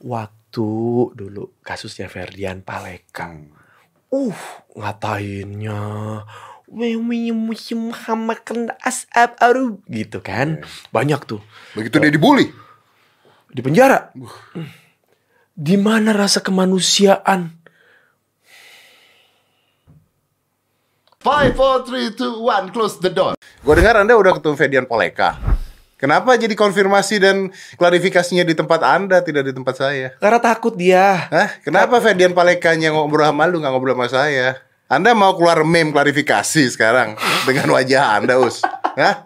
waktu dulu kasusnya Ferdian Paleka. Hmm. Uh, ngatainnya musim makan asap aru gitu kan. Banyak tuh Begitu dia dibully. di penjara. Di mana rasa kemanusiaan? Five, four, three, two, one, close the door. Gue dengar Anda udah ketemu Fedian Poleka. Kenapa jadi konfirmasi dan klarifikasinya di tempat Anda, tidak di tempat saya? Karena takut dia. Hah? Kenapa Fedian Palekanya ngobrol sama lu, nggak ngobrol sama saya? Anda mau keluar meme klarifikasi sekarang dengan wajah Anda, Us? Hah?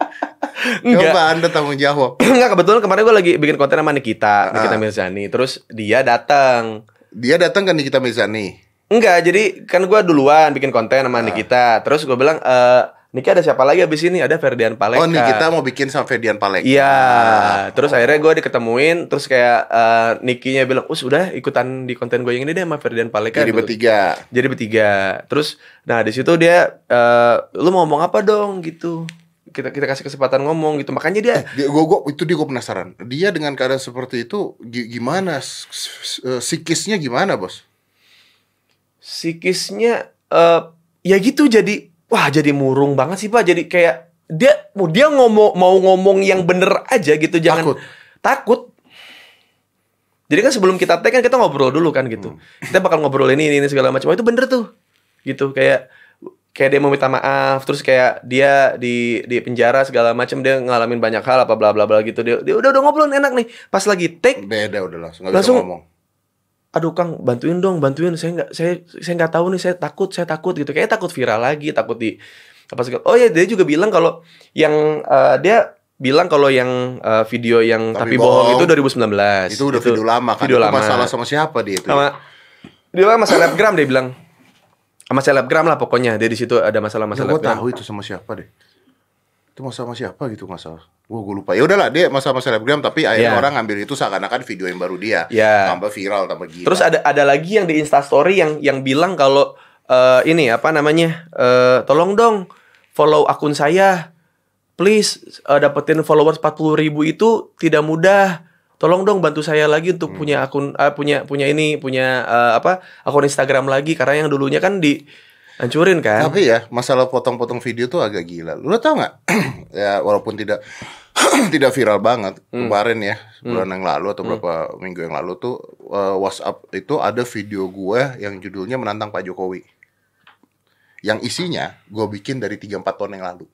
Enggak. Coba Anda tanggung jawab. Enggak kebetulan kemarin gue lagi bikin konten sama Nikita, Nikita Ah. Mirzani. Terus dia datang. Dia datang kan Nikita Mizani. Enggak, jadi kan gue duluan bikin konten sama Nikita. Terus gue bilang, eh Niki ada siapa lagi abis ini? Ada Ferdian Paleka. Oh, Nikita mau bikin sama Fedian Paleka. Iya, terus akhirnya gue diketemuin, terus kayak eh Nikinya bilang, us udah ikutan di konten gue yang ini deh sama Ferdian Paleka. Jadi Gua- bertiga. Jadi bertiga. Terus, nah di situ dia, eh lu mau ngomong apa dong gitu? Kita kita kasih kesempatan ngomong gitu. Makanya dia, Dia, gua, gua, itu dia gue penasaran. Dia dengan keadaan seperti itu gi- gimana? S- s- eh, Psikisnya gimana, bos? psikisnya, eh ya gitu jadi, wah jadi murung banget sih pak. Jadi kayak dia, mau dia ngomong mau ngomong yang bener aja gitu, jangan Takut. takut. Jadi kan sebelum kita tag kan kita ngobrol dulu kan gitu. Hmm. Kita bakal ngobrol ini ini, ini segala macam. Itu bener tuh. Gitu kayak kayak dia mau minta maaf terus kayak dia di di penjara segala macam dia ngalamin banyak hal apa bla bla bla gitu dia, dia udah udah ngobrol enak nih pas lagi take Beda udah langsung Langsung- ngomong. Aduh kang bantuin dong bantuin saya nggak saya saya nggak tahu nih saya takut saya takut gitu kayak takut viral lagi takut di apa segala oh ya dia juga bilang kalau yang eh, dia bilang kalau yang eh, video yang Tapi tapi, bohong, bohong. itu 2019 Itu udah video lama kan. video Itu lama masalah sama siapa dia itu? sama dia sama selebgram dia bilang sama selebgram lah pokoknya dia di situ ada masalah gue masalah tahu itu sama siapa deh. Itu masalah sama siapa gitu masalah. Gue gue lupa. Ya udahlah dia masalah sama selebgram tapi akhirnya Iya. orang ngambil itu seakan-akan video yang baru dia. Iya. Tambah viral, tambah gila. Terus ada ada lagi yang di Instastory yang yang bilang kalau eh, ini apa namanya? eh, tolong dong follow akun saya. Please eh, dapetin followers 40 ribu itu tidak mudah. Tolong dong bantu saya lagi untuk punya akun eh, punya punya ini punya eh, apa? akun Instagram lagi karena yang dulunya kan dihancurin kan. Tapi ya masalah potong-potong video tuh agak gila. Lu tau nggak? ya walaupun tidak tidak viral banget Hmm. kemarin ya bulan yang lalu atau beberapa minggu yang lalu tuh eh, WhatsApp itu ada video gue yang judulnya menantang Pak Jokowi. Yang isinya gue bikin dari 3-4 tahun yang lalu.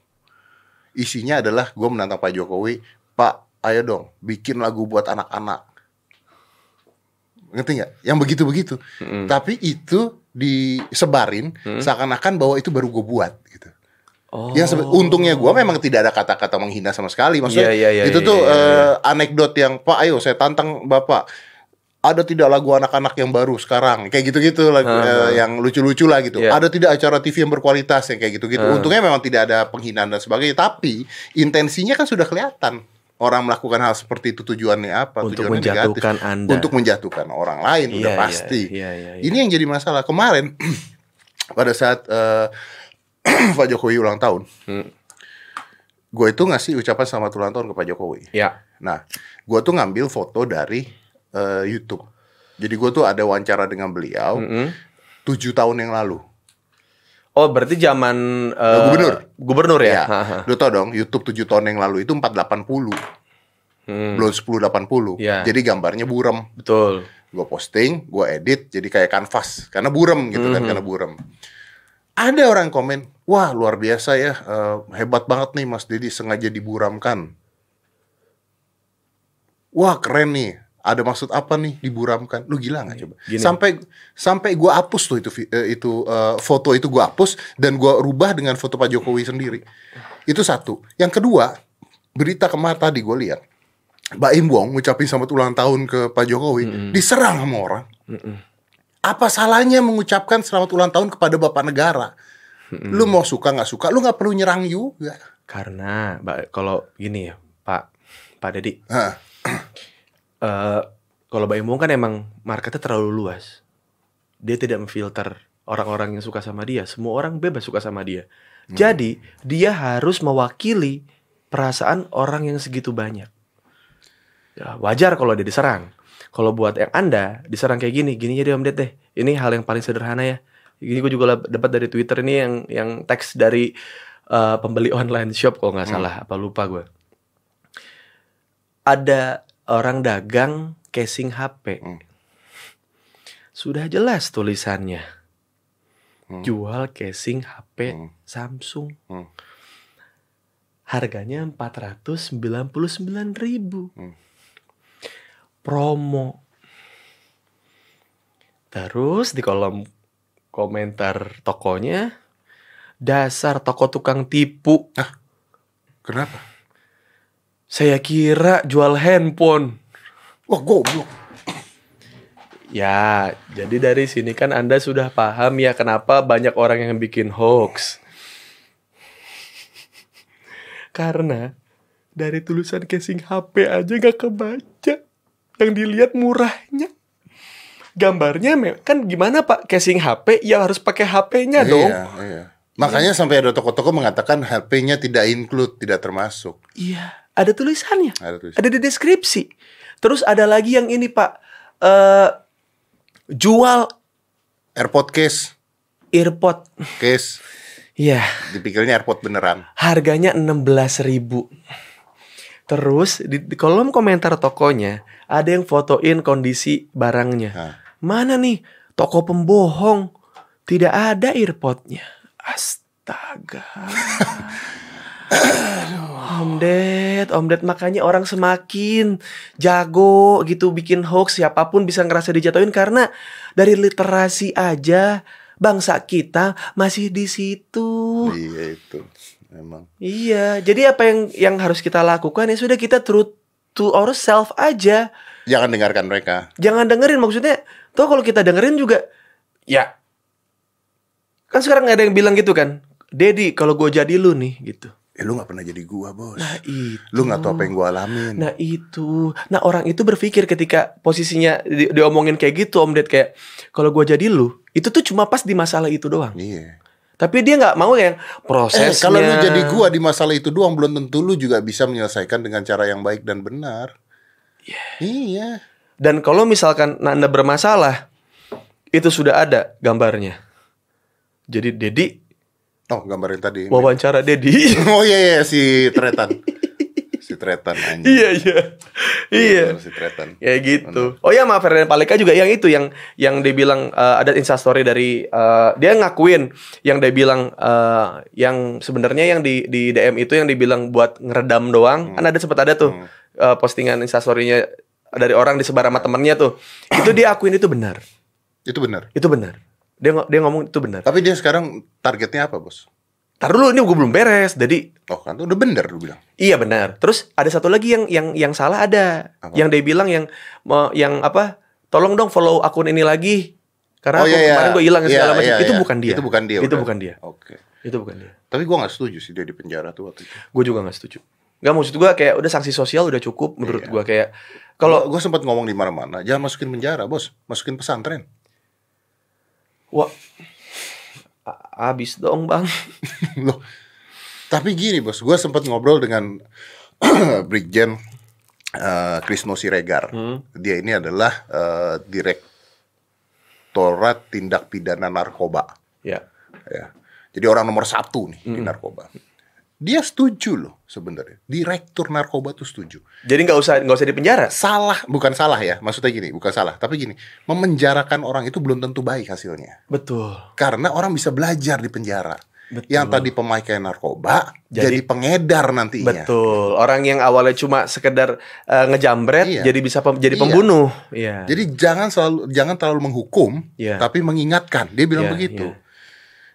Isinya adalah gue menantang Pak Jokowi, Pak ayo dong bikin lagu buat anak-anak. Ngerti nggak? Yang begitu-begitu. Mm-mm. Tapi itu disebarin seakan-akan bahwa itu baru gue buat gitu. Oh. Yang untungnya gue memang tidak ada kata-kata menghina sama sekali. Maksudnya Iya, iya, iya, itu iya, tuh iya, iya. eh, anekdot yang Pak, ayo saya tantang bapak. Ada tidak lagu anak-anak yang baru sekarang kayak gitu-gitu lagu Ah, eh, yang lucu-lucu lah gitu. Iya. Ada tidak acara TV yang berkualitas yang kayak gitu-gitu. Ah. Untungnya memang tidak ada penghinaan dan sebagainya. Tapi intensinya kan sudah kelihatan. Orang melakukan hal seperti itu tujuannya apa? Untuk tujuannya menjatuhkan Anda. Untuk menjatuhkan orang lain Iya, udah iya, pasti. iya, iya, iya. Ini yang jadi masalah kemarin pada saat eh, Pak Jokowi ulang tahun. Hmm. Gue itu ngasih ucapan selamat ulang tahun ke Pak Jokowi. Ya. Nah, gue tuh ngambil foto dari eh, YouTube. Jadi gue tuh ada wawancara dengan beliau Mm-mm. tujuh tahun yang lalu. Oh, berarti zaman eh, gubernur. Gubernur ya? Ya, lu tau dong YouTube tujuh tahun yang lalu itu 480 Hmm, belum 1080. Iya. Jadi gambarnya buram. betul. Gue posting, gue edit jadi kayak kanvas karena buram gitu kan Mhm. karena buram. Ada orang komen, wah luar biasa ya, eh, hebat banget nih Mas Dedi sengaja diburamkan. Wah keren nih, ada maksud apa nih diburamkan? Lu gila nggak coba? Gini. Sampai sampai gue hapus tuh itu eh, itu eh, foto itu gue hapus dan gue rubah dengan foto Pak Jokowi sendiri. Itu satu. Yang kedua, berita kemarin tadi gue lihat, Mbak Im Wong ngucapin selamat ulang tahun ke Pak Jokowi, diserang sama orang. Apa salahnya mengucapkan selamat ulang tahun kepada Bapak Negara? Lu mau suka nggak suka, lu nggak perlu nyerang juga. Karena Mbak, kalau gini ya, Pak Pak Dedi, Eh kalau Mbak Imung kan emang marketnya terlalu luas. Dia tidak memfilter orang-orang yang suka sama dia. Semua orang bebas suka sama dia. Jadi dia harus mewakili perasaan orang yang segitu banyak. Ya, wajar kalau dia diserang. Kalau buat yang Anda diserang kayak gini, gini aja deh Om Ded deh. Ini hal yang paling sederhana ya. Ini gue juga dapat dari Twitter ini yang yang teks dari eh, pembeli online shop kalau nggak salah, apa lupa gue. Ada orang dagang casing HP. Hmm. Sudah jelas tulisannya. Hmm. Jual casing HP Hmm. Samsung. Hmm. Harganya 499.000. Hmm. Promo. Terus di kolom komentar tokonya dasar toko tukang tipu. Kenapa? Saya kira jual handphone. Wah goblok. Ya, jadi dari sini kan Anda sudah paham ya kenapa banyak orang yang bikin hoax. Karena dari tulisan casing HP aja gak kebaca. Yang dilihat murahnya. Gambarnya kan gimana Pak? Casing HP ya harus pakai HP-nya dong. Iya, iya. Makanya sampai ada toko-toko mengatakan HP-nya tidak include, tidak termasuk. Iya, ada tulisannya. Ada tulis. Ada di deskripsi. Terus ada lagi yang ini Pak. eh jual AirPod case, earpod. case, Iya. dipikirnya AirPod beneran. harganya 16.000 Terus di, di kolom komentar tokonya ada yang fotoin kondisi barangnya. Mana nih toko pembohong? Tidak ada earpodnya. Astaga. Om Ded, Om Ded makanya orang semakin jago gitu bikin hoax siapa pun bisa ngerasa dijatuhin karena dari literasi aja bangsa kita masih di situ. iya itu. Memang. Iya, jadi apa yang yang harus kita lakukan ya sudah kita true to ourselves aja. Jangan dengarkan mereka. Jangan dengerin maksudnya. Tuh kalau kita dengerin juga ya kan sekarang ada yang bilang gitu kan. Dedi, kalau gue jadi lu nih gitu. Eh lu gak pernah jadi gua bos. Nah, itu. Lu gak tahu apa yang gua alamin. Nah, itu. Nah, orang itu berpikir ketika posisinya di, diomongin kayak gitu Om Ded kayak kalau gue jadi lu, itu tuh cuma pas di masalah itu doang. Iya. Tapi dia nggak mau yang prosesnya. Eh, kalau lu jadi gua di masalah itu doang belum tentu lu juga bisa menyelesaikan dengan cara yang baik dan benar. Iya. Dan kalau misalkan Anda bermasalah, itu sudah ada gambarnya. Jadi Dedi Oh, gambar yang tadi. wawancara Dedi. Oh iya iya si Tretan. si Tretan anjing. iya iya iya. Si Tretan. Ya gitu. Oh ya maaf Ferdinand Paleka juga yang itu yang yang dia bilang eh, ada instastory dari eh, dia ngakuin yang dia bilang eh, yang sebenarnya yang di di DM itu yang dibilang buat ngeredam doang. Kan ada sempat ada tuh Hmm. eh, postingan instastorynya dari orang disebar sama temennya tuh. Itu dia akuin itu benar. Itu benar. Itu benar. Dia dia ngomong itu benar. Tapi dia sekarang targetnya apa, Bos? Tar dulu ini gue belum beres. Jadi Oh, kan udah bener lu bilang. iya benar. Terus ada satu lagi yang yang yang salah ada. Apa? Yang dia bilang yang yang apa? Tolong dong follow akun ini lagi. Karena Oh, aku iya, iya. kemarin gue hilang Iya, segala macam. iya, itu iya. bukan dia. Itu bukan dia, Itu udah. bukan dia. Oke. Itu bukan dia. Tapi gua nggak setuju sih dia di penjara tuh waktu itu. Gue juga nggak setuju. Gak maksud gue kayak udah sanksi sosial udah cukup menurut Iya. gue kayak Kalau gua sempat ngomong di mana-mana, jangan masukin penjara, Bos. Masukin pesantren. Wah abis dong bang. Loh. Tapi gini, Bos, gua sempat ngobrol dengan Brigjen eh, Krisno Siregar. Hmm. Dia ini adalah eh, Direktorat Tindak Pidana Narkoba. Ya. ya. Jadi orang nomor satu nih di narkoba. Dia setuju loh sebenarnya. Direktur narkoba tuh setuju. Jadi nggak usah nggak usah di penjara. Salah, bukan salah ya. Maksudnya gini, bukan salah. Tapi gini, memenjarakan orang itu belum tentu baik hasilnya. Betul. Karena orang bisa belajar di penjara. Betul. Yang tadi pemakai narkoba jadi, Jadi- pengedar nantinya. Betul. Orang yang awalnya cuma sekedar eh, ngejambret Iya. jadi bisa pem- jadi Iya. pembunuh. Iya. Jadi jangan selalu jangan terlalu menghukum, Iya. tapi mengingatkan. Dia bilang Iya, begitu.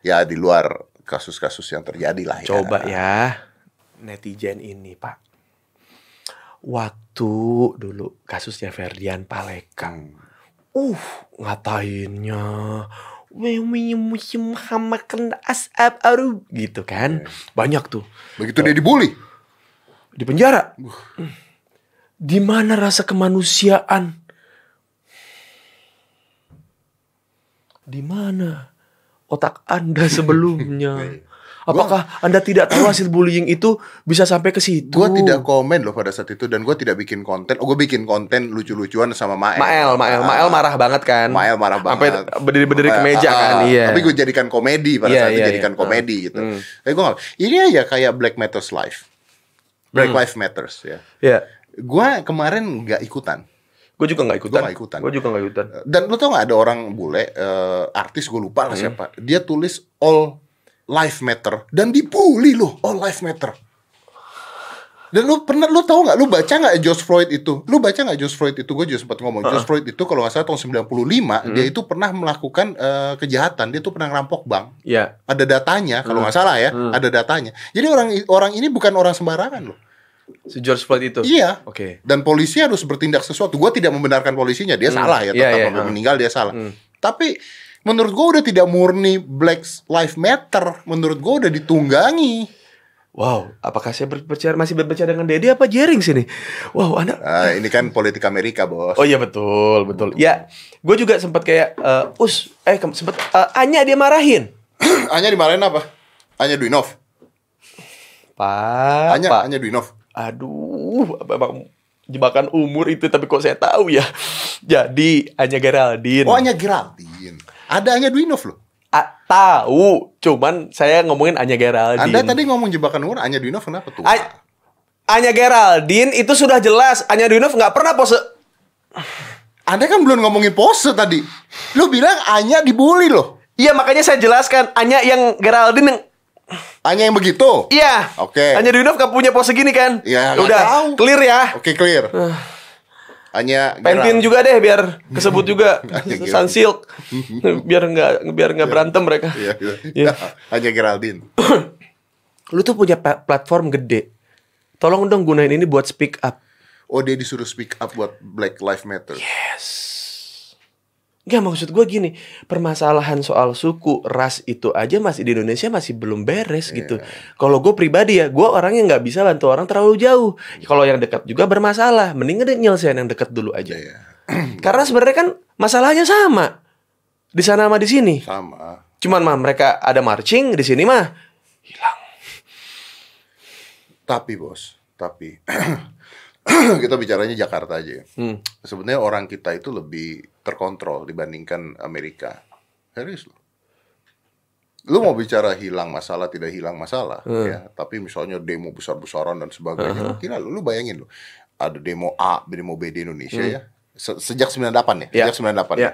iya. Ya di luar kasus-kasus yang terjadi lah ya. Coba ya netizen ini, Pak. Waktu dulu kasusnya Ferdian Paleka. Hmm. Uh, ngatainnya musim makan asap aru gitu kan. Banyak tuh Begitu dia dibully. di penjara. Di mana rasa kemanusiaan? Di mana otak Anda sebelumnya? Apakah Anda tidak tahu hasil bullying itu bisa sampai ke situ? Gue tidak komen loh pada saat itu dan gue tidak bikin konten. Oh, gue bikin konten lucu-lucuan sama Mael. Mael, Mael, Mael marah banget kan. Mael marah Sampai banget. berdiri-berdiri ke meja Ah, kan. ah, Iya. Tapi gue jadikan komedi pada Iya, saat itu iya, jadikan iya. komedi gitu. Hmm. Tapi nggak- ini aja kayak Black Matters Life. Black Hmm. Life Matters ya. Iya. Gue kemarin nggak ikutan. Gue juga nggak ikutan. Nggak ikutan. Gue juga nggak ikutan. Dan lu tau gak ada orang bule eh, artis gue lupa Hmm. lah siapa. Dia tulis all life matter dan dibully loh all life matter. Dan lu pernah lu tahu nggak lu baca nggak George Floyd itu? Lu baca nggak George Floyd itu? Gue juga sempat ngomong George Floyd itu kalau nggak salah tahun 95 Hmm. dia itu pernah melakukan eh, kejahatan. Dia tuh pernah ngerampok bank. Iya. Ada datanya kalau Hmm. nggak salah ya, ada datanya. Jadi orang orang ini bukan orang sembarangan loh. Si George Floyd itu. Iya. Oke. Dan polisi harus bertindak sesuatu. Gue tidak membenarkan polisinya, dia Hmm. salah ya. Iya, Tetap sampai hmm. meninggal dia salah. Hmm. Tapi menurut gue udah tidak murni Black Lives Matter. Menurut gue udah ditunggangi. Wow, apakah saya berbicara masih berbicara dengan Dedi apa Jering sini? Wow, Anda Ah, ini kan politik Amerika bos. Oh iya betul, betul. Ya, gue juga sempat kayak eh, us eh sempat eh, Anya dia marahin. Anya dimarahin apa? Anya Duinov. Pak, Anya, Pak. Anya Duinov. Aduh, memang jebakan umur itu tapi kok saya tahu ya. Jadi Anya Geraldine. Oh Anya Geraldine. Ada Anya Duinov loh. A- tahu, cuman saya ngomongin Anya Geraldine. Anda tadi ngomong jebakan umur, Anya Duinov kenapa tuh? A- Anya Geraldine itu sudah jelas Anya Duinov nggak pernah pose Anda kan belum ngomongin pose tadi. Lu bilang Anya dibully loh. Iya makanya saya jelaskan Anya yang Geraldine yang Anya yang begitu. Iya. Oke. Anya Duinov gak punya pose gini kan? Ya, nggak Udah tahu. clear ya. Oke clear. Anya Pentin Gerald. juga deh biar kesebut juga. Sunsilk biar nggak biar nggak berantem mereka. Iya, iya. Iya. Anya Geraldine. Lu tuh punya platform gede. Tolong dong gunain ini buat speak up. Oh dia disuruh speak up buat Black Lives Matter. Yes. Gak maksud gue gini, permasalahan soal suku, ras itu aja masih di Indonesia masih belum beres gitu. Kalau gue pribadi ya, gue orangnya nggak bisa bantu orang terlalu jauh. Kalau yang dekat juga bermasalah, mending nyelesain yang dekat dulu aja. Iya. Karena sebenarnya kan masalahnya sama di sana sama di sini. Sama. Cuman mah mereka ada marching di sini mah hilang. Tapi bos, tapi kita bicaranya Jakarta aja. ya. Hmm. Sebenarnya orang kita itu lebih terkontrol dibandingkan Amerika. Serius loh. Lu mau bicara hilang masalah tidak hilang masalah Hmm. ya, tapi misalnya demo besar-besaran dan sebagainya. Gila lu, lu bayangin lu. Ada demo A, demo B di Indonesia ya. Se- sejak 98 ya, Hmm. Ya. sejak 98 Ya. ya.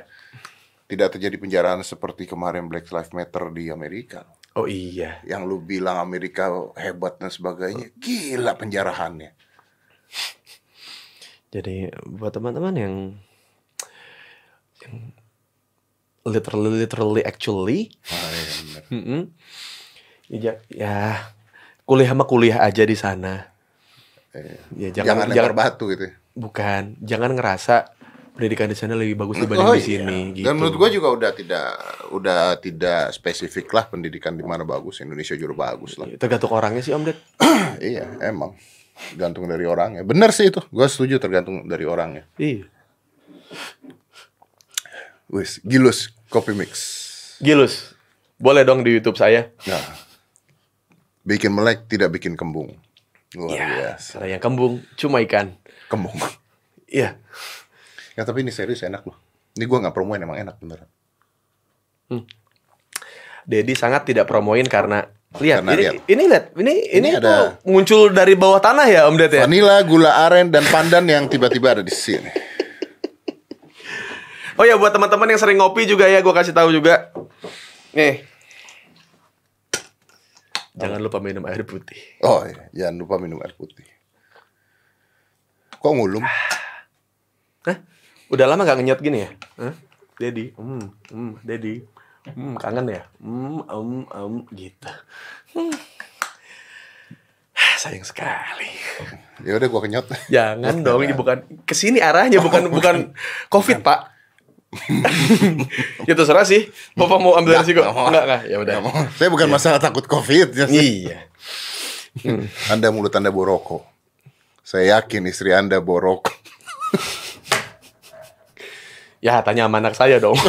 Tidak terjadi penjaraan seperti kemarin Black Lives Matter di Amerika. Oh iya. Yang lu bilang Amerika hebat dan sebagainya, gila penjarahannya. Jadi buat teman-teman yang yang literally literally actually Ah, iya, bener. ya, ja- ya kuliah mah kuliah aja di sana. Ya Jangan, jangan jangan batu gitu. ya. bukan jangan ngerasa pendidikan di sana lebih bagus dibanding Oh, di iya. sini gitu. Dan menurut gua juga udah tidak udah tidak spesifik lah pendidikan di mana bagus. Indonesia juga bagus lah. Tergantung orangnya sih Om Ded. iya, emang. Gantung dari orangnya. Bener sih itu. Gua setuju tergantung dari orangnya. Iya. Wis, Gilus Coffee Mix. Gilus. Boleh dong di YouTube saya. Nah. Bikin melek tidak bikin kembung. Luar Ya, biasa. kalau yang kembung cuma ikan. Kembung. Iya. Ya tapi ini serius enak loh. Ini gua nggak promoin emang enak beneran. Dedi sangat tidak promoin karena lihat Karena ini lihat. ini lihat ini ini, Ini ada- muncul dari bawah tanah ya Om Ded ya. Vanilla, gula aren, dan pandan yang tiba-tiba ada di sini. Oh ya buat teman-teman yang sering ngopi juga ya gue kasih tahu juga. Nih. Jangan lupa minum air putih. Oh iya, jangan lupa minum air putih. Kok ngulum? Hah? Udah lama gak ngenyot gini ya? Hah? Dedi, hmm, hmm, Dedi, hmm, kangen ya? Hmm, um, um, gitu. Hmm. Sayang sekali. Ya udah gua kenyot. Jangan dong, ini bukan ke sini arahnya bukan bukan covid pak. ya terserah sih. Bapak mau ambil Nggak, resiko? nggak mau. Enggak enggak. Ya udah. Nggak mau. Saya bukan masalah takut covid. ya. Iya. Anda mulut Anda boroko. Saya yakin istri Anda borok. Ya tanya sama anak saya dong.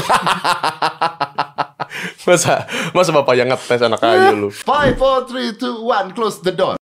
Masa masa bapak yang ngetes anak ayu lu. Five, four, three, two, one, close the door.